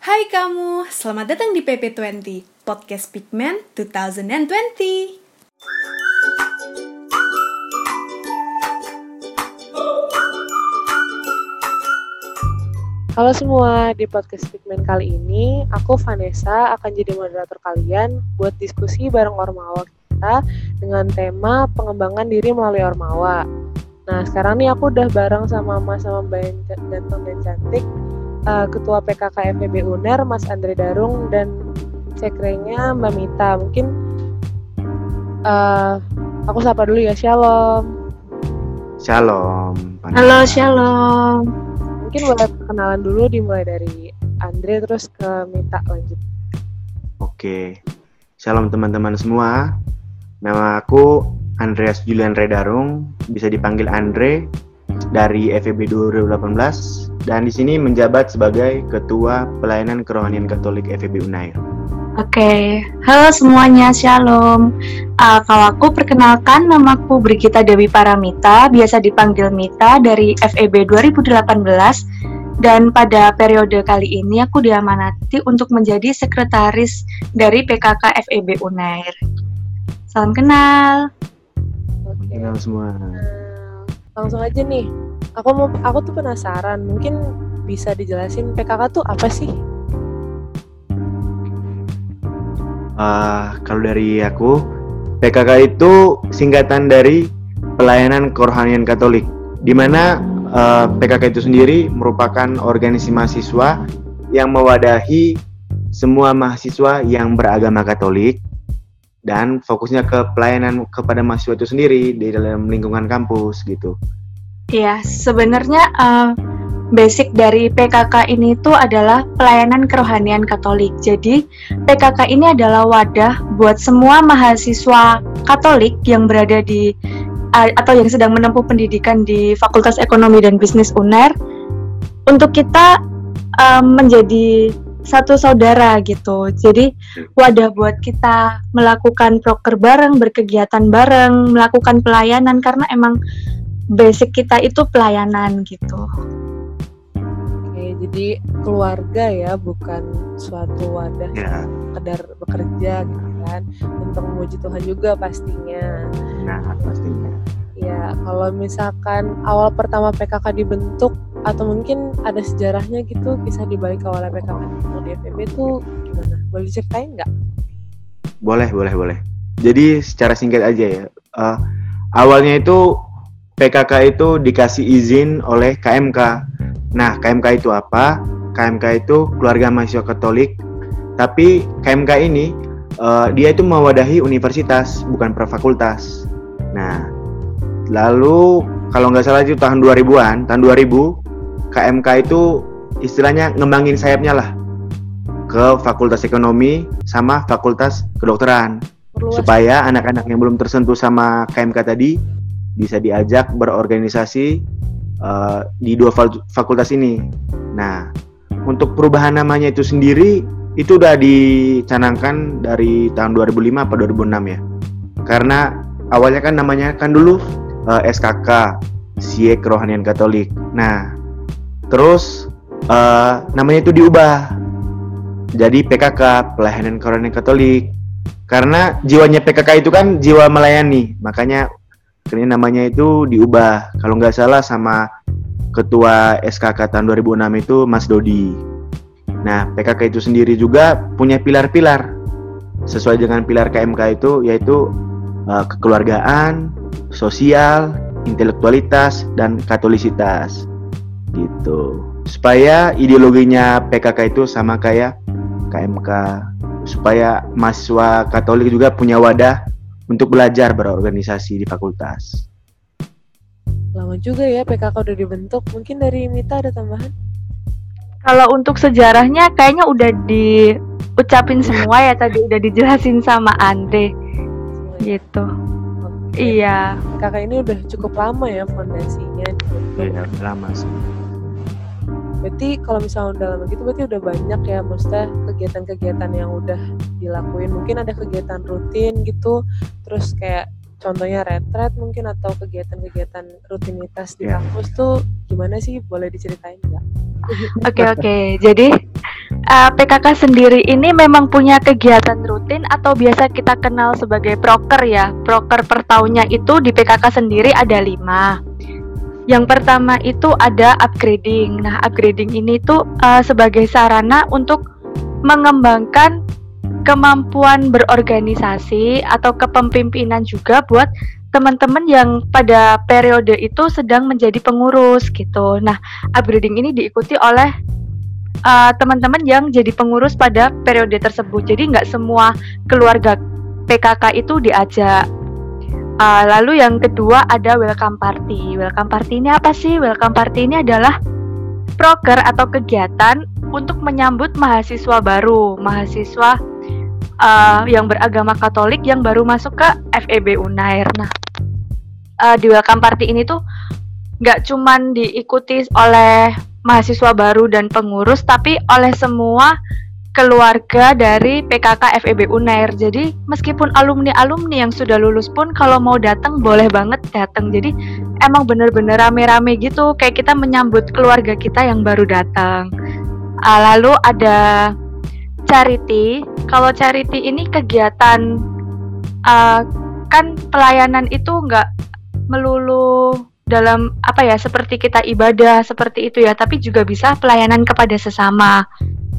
Hai kamu, selamat datang di PP20, Podcast Pigment 2020. Halo semua, di podcast Pigment kali ini, aku Vanessa akan jadi moderator kalian buat diskusi bareng Ormawa kita dengan tema pengembangan diri melalui Ormawa. Nah, sekarang nih aku udah bareng sama Mas sama Mbak ganteng dan cantik, uh, Ketua PKK FEB UNER, Mas Andre Darung, dan sekrenya Mbak Mita. Mungkin uh, aku sapa dulu ya, Shalom. Shalom. Halo, Shalom mungkin boleh perkenalan dulu dimulai dari Andre terus ke Mita lanjut. Oke. Shalom teman-teman semua. Nama aku Andreas Julian Redarung, bisa dipanggil Andre dari FEB 2018 dan di sini menjabat sebagai Ketua Pelayanan Kerohanian Katolik FEB Unair. Oke, okay. halo semuanya, shalom. Uh, kalau aku perkenalkan, namaku Brigita Dewi Paramita, biasa dipanggil Mita dari FEB 2018. Dan pada periode kali ini aku diamanati untuk menjadi sekretaris dari PKK FEB Unair. Salam kenal. Oke. Kenal semua. Nah, langsung aja nih. Aku mau aku tuh penasaran, mungkin bisa dijelasin PKK tuh apa sih? Uh, kalau dari aku, PKK itu singkatan dari Pelayanan Kerohanian Katolik, di mana uh, eh, PKK itu sendiri merupakan organisasi mahasiswa yang mewadahi semua mahasiswa yang beragama Katolik dan fokusnya ke pelayanan kepada mahasiswa itu sendiri di dalam lingkungan kampus gitu. Iya, sebenarnya uh, basic dari PKK ini itu adalah pelayanan kerohanian Katolik. Jadi, PKK ini adalah wadah buat semua mahasiswa Katolik yang berada di atau yang sedang menempuh pendidikan di Fakultas Ekonomi dan Bisnis UNER untuk kita um, menjadi satu saudara gitu. Jadi wadah buat kita melakukan proker bareng, berkegiatan bareng, melakukan pelayanan karena emang basic kita itu pelayanan gitu. Jadi keluarga ya bukan suatu wadah ya. sekedar bekerja gitu kan. Untuk memuji Tuhan juga pastinya. Nah pastinya. Ya kalau misalkan awal pertama PKK dibentuk atau mungkin ada sejarahnya gitu kisah di balik awal PKK dibentuk di FEB itu gimana? Boleh diceritain nggak? Boleh boleh boleh. Jadi secara singkat aja ya. Uh, awalnya itu PKK itu dikasih izin oleh KMK Nah, KMK itu apa? KMK itu keluarga mahasiswa Katolik. Tapi KMK ini uh, dia itu mewadahi universitas, bukan per fakultas. Nah, lalu kalau nggak salah itu tahun 2000-an, tahun 2000 KMK itu istilahnya ngembangin sayapnya lah ke Fakultas Ekonomi sama Fakultas Kedokteran Perluas. supaya anak-anak yang belum tersentuh sama KMK tadi bisa diajak berorganisasi uh, di dua fakultas ini. Nah, untuk perubahan namanya itu sendiri itu udah dicanangkan dari tahun 2005 atau 2006 ya. Karena awalnya kan namanya kan dulu uh, eh, SKK, Siek Kerohanian Katolik. Nah, terus uh, namanya itu diubah jadi PKK, Pelayanan Kerohanian Katolik. Karena jiwanya PKK itu kan jiwa melayani, makanya ini namanya itu diubah. Kalau nggak salah sama ketua SKK tahun 2006 itu Mas Dodi. Nah, PKK itu sendiri juga punya pilar-pilar sesuai dengan pilar KMK itu yaitu uh, kekeluargaan, sosial, intelektualitas dan katolisitas. Gitu. Supaya ideologinya PKK itu sama kayak KMK supaya mahasiswa Katolik juga punya wadah untuk belajar berorganisasi di fakultas. Lama juga ya PKK udah dibentuk. Mungkin dari Mita ada tambahan? Kalau untuk sejarahnya kayaknya udah diucapin semua ya tadi udah dijelasin sama Andre. Gitu. Okay. Iya. Kakak ini udah cukup lama ya fondasinya. Iya, lama sih. Berarti kalau misalnya udah lama gitu berarti udah banyak ya maksudnya kegiatan-kegiatan yang udah dilakuin. Mungkin ada kegiatan rutin gitu, terus kayak contohnya retret mungkin atau kegiatan-kegiatan rutinitas di yeah. kampus tuh gimana sih? Boleh diceritain nggak? Oke okay, oke. Okay. Jadi uh, PKK sendiri ini memang punya kegiatan rutin atau biasa kita kenal sebagai proker ya. Proker per tahunnya itu di PKK sendiri ada lima. Yang pertama itu ada upgrading. Nah, upgrading ini tuh uh, sebagai sarana untuk mengembangkan kemampuan berorganisasi atau kepemimpinan juga buat teman-teman yang pada periode itu sedang menjadi pengurus gitu. Nah, upgrading ini diikuti oleh uh, teman-teman yang jadi pengurus pada periode tersebut. Jadi nggak semua keluarga PKK itu diajak. Uh, lalu yang kedua ada welcome party. Welcome party ini apa sih? Welcome party ini adalah proker atau kegiatan untuk menyambut mahasiswa baru, mahasiswa uh, yang beragama Katolik yang baru masuk ke FEB Unair. Nah, uh, di welcome party ini tuh nggak cuman diikuti oleh mahasiswa baru dan pengurus, tapi oleh semua keluarga dari PKK FEB Unair. Jadi meskipun alumni-alumni yang sudah lulus pun kalau mau datang boleh banget datang. Jadi emang bener-bener rame-rame gitu, kayak kita menyambut keluarga kita yang baru datang. Uh, lalu ada charity. Kalau charity ini kegiatan uh, kan pelayanan itu nggak melulu dalam apa ya seperti kita ibadah seperti itu ya, tapi juga bisa pelayanan kepada sesama.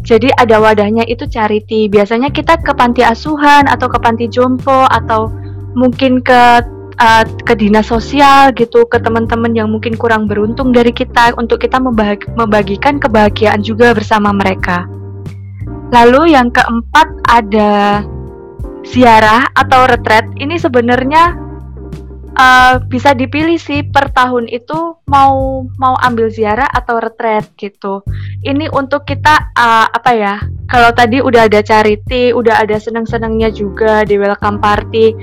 Jadi ada wadahnya itu charity. Biasanya kita ke panti asuhan atau ke panti jompo atau mungkin ke uh, ke dinas sosial gitu, ke teman-teman yang mungkin kurang beruntung dari kita untuk kita membagikan kebahagiaan juga bersama mereka. Lalu yang keempat ada ziarah atau retret. Ini sebenarnya uh, bisa dipilih sih per tahun itu mau mau ambil ziarah atau retret gitu. Ini untuk kita uh, apa ya? Kalau tadi udah ada charity, udah ada senang-senangnya juga di welcome party.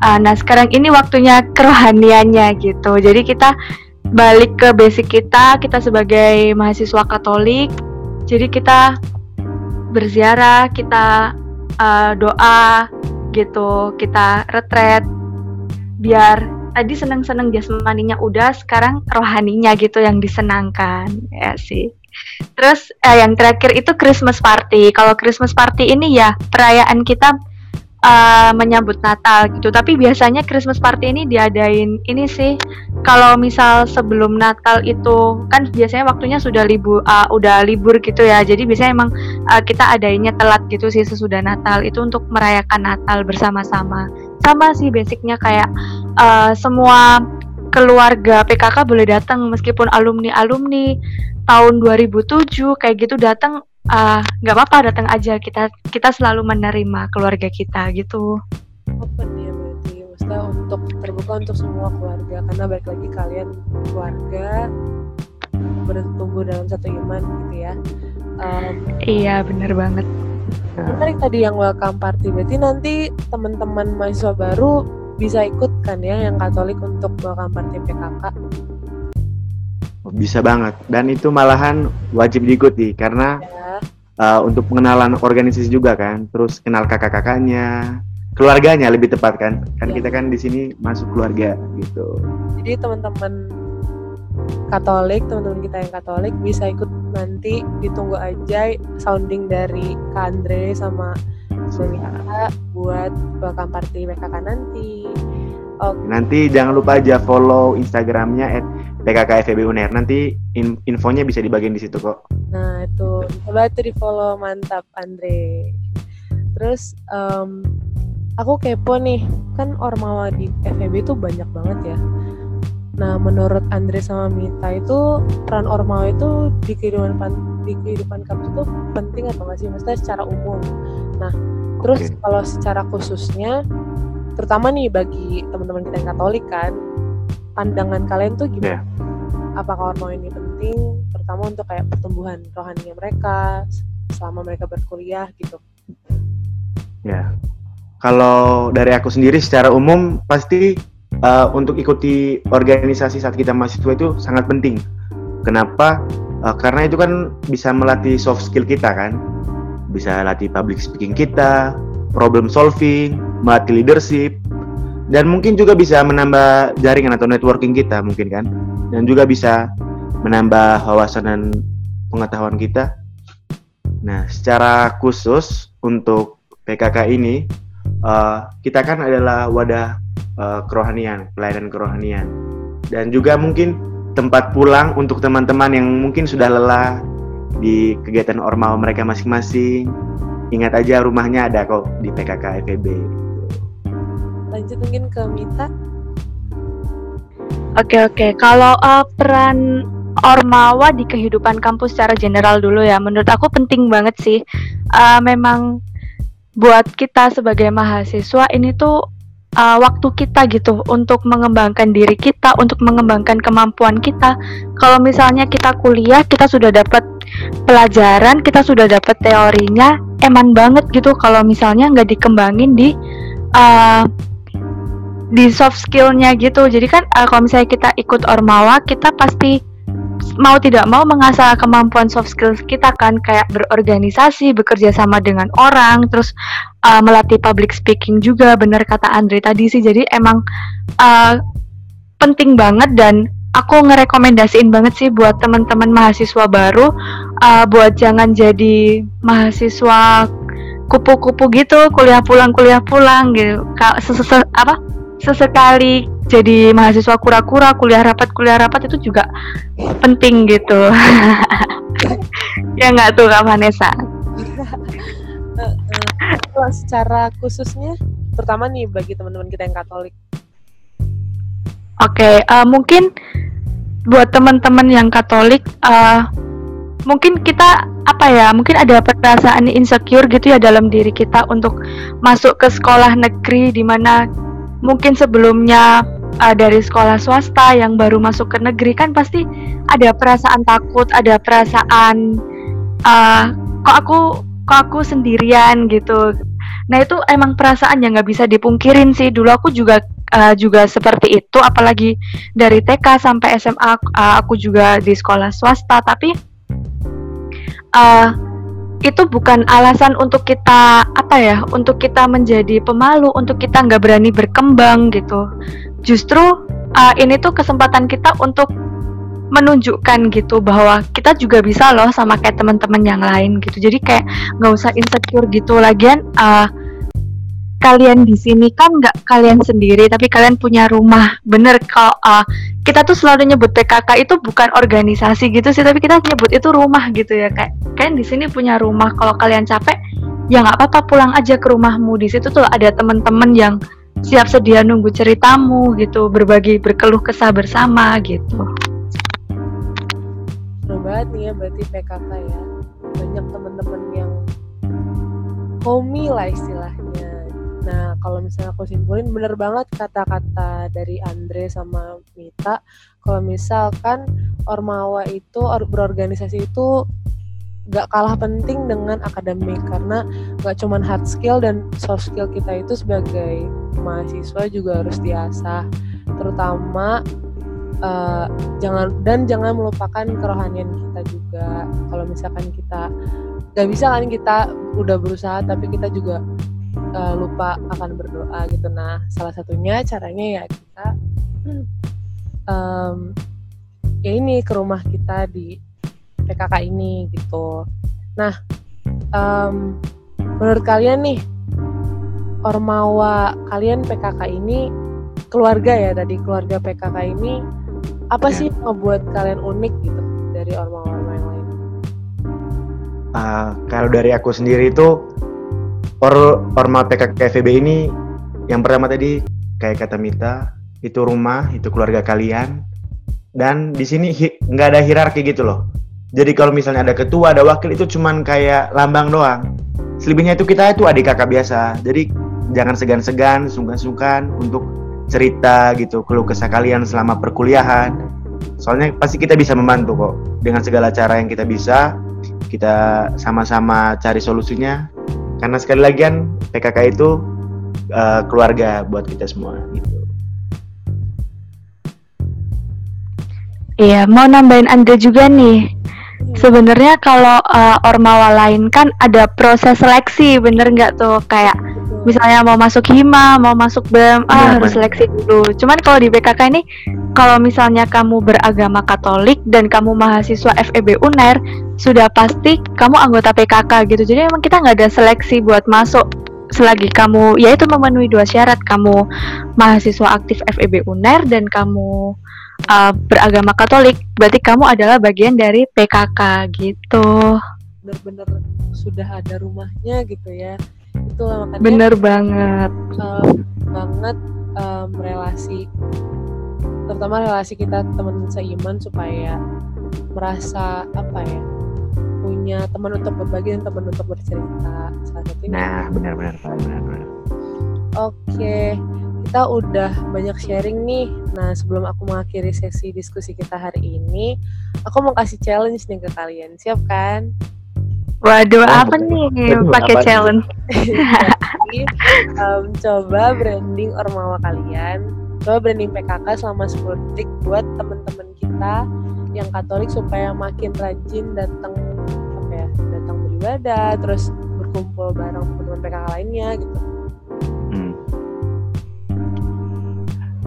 Uh, nah sekarang ini waktunya kerohaniannya gitu. Jadi kita balik ke basic kita, kita sebagai mahasiswa Katolik. Jadi kita berziarah, kita uh, doa gitu, kita retret biar tadi seneng-seneng jasmaninya udah, sekarang rohaninya gitu yang disenangkan ya sih. Terus eh, yang terakhir itu Christmas party. Kalau Christmas party ini ya perayaan kita uh, menyambut Natal gitu. Tapi biasanya Christmas party ini diadain ini sih kalau misal sebelum Natal itu kan biasanya waktunya sudah libur uh, udah libur gitu ya. Jadi biasanya emang uh, kita adainya telat gitu sih sesudah Natal itu untuk merayakan Natal bersama-sama. Sama sih basicnya kayak uh, semua keluarga PKK boleh datang meskipun alumni-alumni tahun 2007 kayak gitu datang Ah, nggak uh, apa-apa datang aja. Kita kita selalu menerima keluarga kita gitu. Open ya berarti. Maksudnya untuk terbuka untuk semua keluarga. Karena balik lagi kalian keluarga bertumbuh dalam satu iman gitu ya. Um, iya benar banget menarik tadi yang welcome party. Berarti nanti teman-teman mahasiswa baru bisa ikut kan ya yang Katolik untuk welcome party PKK bisa banget. Dan itu malahan wajib diikuti karena ya. uh, untuk pengenalan organisasi juga kan. Terus kenal kakak-kakaknya keluarganya lebih tepat kan. Kan ya. kita kan di sini masuk keluarga gitu. Jadi teman-teman Katolik teman-teman kita yang Katolik bisa ikut nanti ditunggu aja sounding dari Andre sama Sumiata buat welcome party PKK nanti. Okay. Nanti jangan lupa aja follow Instagramnya at PKK FEB UNER. Nanti in infonya bisa dibagiin di situ kok. Nah itu coba itu di follow mantap Andre. Terus um, aku kepo nih kan ormawa di FEB itu banyak banget ya. Nah menurut Andre sama Mita itu peran ormawa itu di kehidupan di kehidupan kamu itu penting atau nggak sih? Maksudnya secara umum. Nah terus okay. kalau secara khususnya terutama nih bagi teman-teman kita yang Katolik kan pandangan kalian tuh gimana? Yeah. Apakah hormon ini penting, terutama untuk kayak pertumbuhan rohani mereka selama mereka berkuliah gitu? Ya, yeah. kalau dari aku sendiri secara umum pasti uh, untuk ikuti organisasi saat kita mahasiswa itu sangat penting. Kenapa? Uh, karena itu kan bisa melatih soft skill kita kan, bisa latih public speaking kita, problem solving, melatih leadership, dan mungkin juga bisa menambah jaringan atau networking kita mungkin kan dan juga bisa menambah wawasan dan pengetahuan kita Nah, secara khusus untuk PKK ini, uh, kita kan adalah wadah uh, kerohanian, pelayanan kerohanian, dan juga mungkin tempat pulang untuk teman-teman yang mungkin sudah lelah di kegiatan ormal mereka masing-masing. Ingat aja rumahnya ada kok di PKK FEB. Lanjut mungkin ke Mita. Oke oke, kalau uh, peran Ormawa di kehidupan kampus secara general dulu ya, menurut aku penting banget sih. Uh, memang buat kita sebagai mahasiswa ini tuh uh, waktu kita gitu untuk mengembangkan diri kita, untuk mengembangkan kemampuan kita. Kalau misalnya kita kuliah, kita sudah dapat pelajaran, kita sudah dapat teorinya, eman banget gitu. Kalau misalnya nggak dikembangin di uh, di soft skillnya gitu jadi kan uh, kalau misalnya kita ikut ormawa kita pasti mau tidak mau mengasah kemampuan soft skills kita kan kayak berorganisasi bekerja sama dengan orang terus uh, melatih public speaking juga benar kata Andre tadi sih. Jadi emang uh, penting banget dan aku ngerekomendasiin banget sih buat teman-teman mahasiswa baru uh, buat jangan jadi mahasiswa kupu-kupu gitu kuliah pulang kuliah pulang gitu. Apa sesekali jadi mahasiswa kura-kura kuliah rapat kuliah rapat itu juga penting gitu. Ya nggak tuh kak Vanessa? Uh, secara khususnya pertama nih bagi teman-teman kita yang Katolik. Oke okay, uh, mungkin buat teman-teman yang Katolik uh, mungkin kita apa ya mungkin ada perasaan insecure gitu ya dalam diri kita untuk masuk ke sekolah negeri di mana mungkin sebelumnya uh, dari sekolah swasta yang baru masuk ke negeri kan pasti ada perasaan takut, ada perasaan uh, kok aku kok aku sendirian gitu. Nah itu emang perasaan yang nggak bisa dipungkirin sih. Dulu aku juga uh, juga seperti itu, apalagi dari TK sampai SMA uh, aku juga di sekolah swasta. Tapi uh, itu bukan alasan untuk kita apa ya untuk kita menjadi pemalu untuk kita nggak berani berkembang gitu. Justru uh, ini tuh kesempatan kita untuk menunjukkan gitu bahwa kita juga bisa loh sama kayak teman-teman yang lain gitu. Jadi kayak nggak usah insecure gitu. Lagian uh, kalian di sini kan nggak kalian sendiri tapi kalian punya rumah. Bener kalau uh, kita tuh selalu nyebut PKK itu bukan organisasi gitu sih tapi kita nyebut itu rumah gitu ya kayak kalian di sini punya rumah. Kalau kalian capek ya nggak apa-apa pulang aja ke rumahmu. Di situ tuh ada teman-teman yang siap sedia nunggu ceritamu gitu berbagi berkeluh kesah bersama gitu. Seru banget nih ya berarti PKK ya. Banyak teman-teman yang homey lah istilahnya Nah, kalau misalnya aku simpulin, bener banget kata-kata dari Andre sama Mita. Kalau misalkan Ormawa itu, or, berorganisasi itu gak kalah penting dengan akademik. Karena gak cuma hard skill dan soft skill kita itu sebagai mahasiswa juga harus diasah. Terutama uh, jangan dan jangan melupakan kerohanian kita juga. Kalau misalkan kita gak bisa kan kita udah berusaha tapi kita juga uh, lupa akan berdoa gitu nah salah satunya caranya ya kita um, ya ini ke rumah kita di PKK ini gitu nah um, menurut kalian nih ormawa kalian PKK ini keluarga ya tadi keluarga PKK ini apa ya. sih membuat kalian unik gitu dari ormawa-ormawa yang lain? Uh, kalau dari aku sendiri itu Or orma PKK ini yang pertama tadi kayak kata Mita itu rumah itu keluarga kalian dan di sini nggak ada hierarki gitu loh. Jadi kalau misalnya ada ketua ada wakil itu cuman kayak lambang doang. Selebihnya itu kita itu adik kakak biasa. Jadi jangan segan-segan, sungkan-sungkan untuk cerita gitu keluh kesah kalian selama perkuliahan. Soalnya pasti kita bisa membantu kok dengan segala cara yang kita bisa. Kita sama-sama cari solusinya karena sekali lagi kan PKK itu uh, keluarga buat kita semua gitu. Iya, mau nambahin Anda juga nih. Sebenarnya kalau uh, ormawa lain kan ada proses seleksi, bener nggak tuh? Kayak misalnya mau masuk hima, mau masuk BEM, ah Benar, harus seleksi dulu. Cuman kalau di BKK ini, kalau misalnya kamu beragama Katolik dan kamu mahasiswa FEB UNER, sudah pasti kamu anggota PKK gitu. Jadi emang kita nggak ada seleksi buat masuk. Selagi kamu yaitu memenuhi dua syarat kamu mahasiswa aktif FEB UNER dan kamu uh, beragama Katolik berarti kamu adalah bagian dari PKK gitu. Bener-bener sudah ada rumahnya gitu ya. Itu makanya bener banget. Um, banget um, relasi terutama relasi kita teman seiman supaya merasa apa ya punya teman untuk berbagi dan teman untuk bercerita salah satunya Nah, benar-benar, benar-benar. Oke, kita udah banyak sharing nih. Nah, sebelum aku mengakhiri sesi diskusi kita hari ini, aku mau kasih challenge nih ke kalian. Siap kan? waduh Oh, apa betul. nih pakai challenge Jadi, em, coba branding Ormawa kalian. Coba branding PKK selama 10 detik buat temen-temen kita yang Katolik supaya makin rajin datang apa ya, datang beribadah, terus berkumpul bareng teman-teman PKK lainnya gitu. Hmm.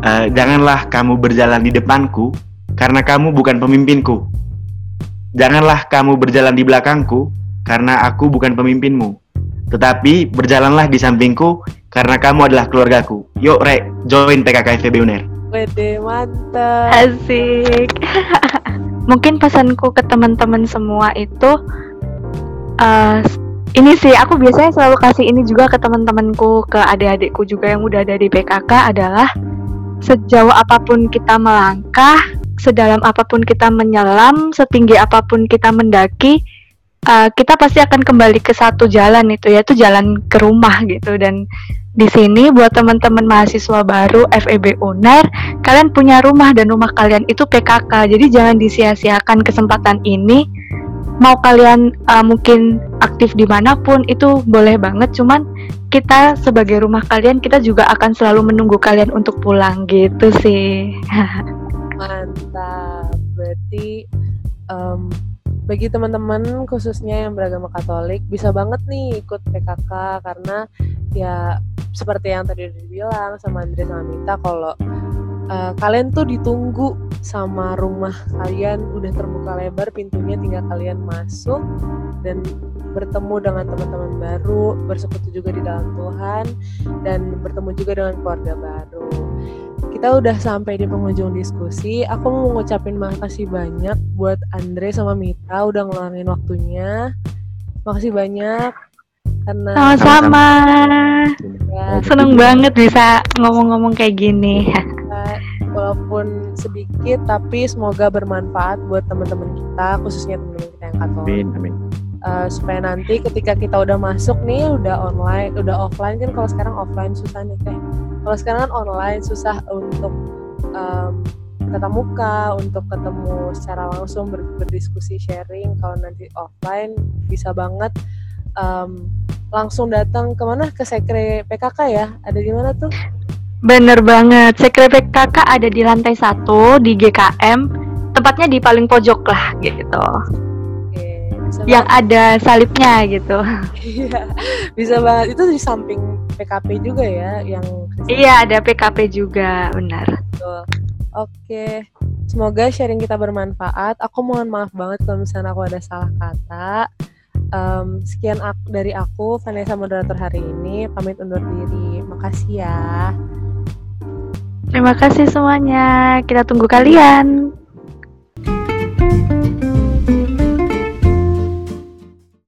Eh, janganlah kamu berjalan di depanku, karena kamu bukan pemimpinku. Janganlah kamu berjalan di belakangku, karena aku bukan pemimpinmu. Tetapi berjalanlah di sampingku, karena kamu adalah keluargaku. Yuk, Rek, join PKK FEB UNER. Wede mantap. asik mungkin pesanku ke teman-teman semua itu eh, ini sih aku biasanya selalu kasih ini juga ke teman-temanku ke adik-adikku juga yang udah ada di PKK adalah sejauh apa pun kita melangkah sedalam apa pun kita menyelam setinggi apa pun kita mendaki eh, kita pasti akan kembali ke satu jalan itu yaitu jalan ke rumah gitu. Dan di sini buat teman-teman mahasiswa baru FEB UNER kalian punya rumah dan rumah kalian itu PKK jadi jangan disia-siakan kesempatan ini. Mau kalian uh, mungkin aktif di mana pun itu boleh banget. Cuman kita sebagai rumah kalian kita juga akan selalu menunggu kalian untuk pulang gitu sih. Mantap. Berarti em, bagi teman-teman khususnya yang beragama Katolik bisa banget nih ikut PKK karena ya seperti yang tadi udah dibilang sama Andre sama Mita kalau eh, kalian tuh ditunggu sama rumah kalian udah terbuka lebar pintunya tinggal kalian masuk dan bertemu dengan teman-teman baru bersekutu juga di dalam Tuhan dan bertemu juga dengan keluarga baru kita udah sampai di penghujung diskusi. Aku mau ngucapin makasih banyak buat Andre sama Mita udah ngeluangin waktunya. Makasih banyak karena sama-sama ya, seneng banget bisa ngomong-ngomong kayak gini kita, walaupun sedikit tapi semoga bermanfaat buat teman-teman kita khususnya teman-teman kita yang Katolik. Amin, amin. Eh, supaya nanti ketika kita udah masuk nih udah online udah offline kan kalau sekarang offline susah nih teh kalau sekarang kan online susah untuk em, tatap muka untuk ketemu secara langsung ber- berdiskusi sharing. Kalau nanti offline bisa banget em, langsung datang ke mana ke sekre PKK ya? Ada di mana tuh? Bener banget. Sekre PKK ada di lantai satu di GKM tempatnya di paling pojok lah gitu. Oke, yang ada salibnya gitu. Iya, bisa banget. Itu di samping PKP juga ya, yang iya ada PKP juga benar betul. Oke, semoga sharing kita bermanfaat. Aku mohon maaf banget kalau misalnya aku ada salah kata. Em, sekian ak- dari aku, Vanessa moderator hari ini. Pamit undur diri. Makasih ya. terima kasih semuanya kita tunggu kalian